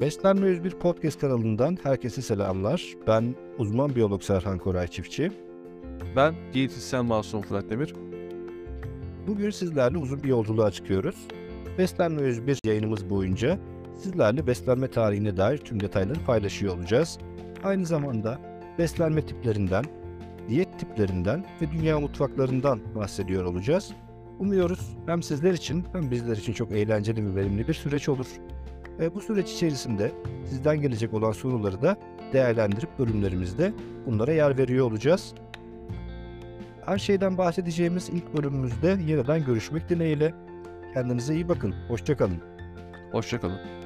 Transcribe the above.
Beslenme 101 podcast kanalından herkese selamlar. Ben uzman biyolog Serhan Koray Çiftçi. Ben diyetisyen Masum Fırat Demir. Bugün sizlerle uzun bir yolculuğa çıkıyoruz. Beslenme 101 yayınımız boyunca sizlerle beslenme tarihine dair tüm detayları paylaşıyor olacağız. Aynı zamanda beslenme tiplerinden, diyet tiplerinden ve dünya mutfaklarından bahsediyor olacağız. Umuyoruz hem sizler için hem bizler için çok eğlenceli ve verimli bir süreç olur. E, bu süreç içerisinde sizden gelecek olan soruları da değerlendirip bölümlerimizde bunlara yer veriyor olacağız. Her şeyden bahsedeceğimiz ilk bölümümüzde yeniden görüşmek dileğiyle. Kendinize iyi bakın. Hoşçakalın. Hoşçakalın.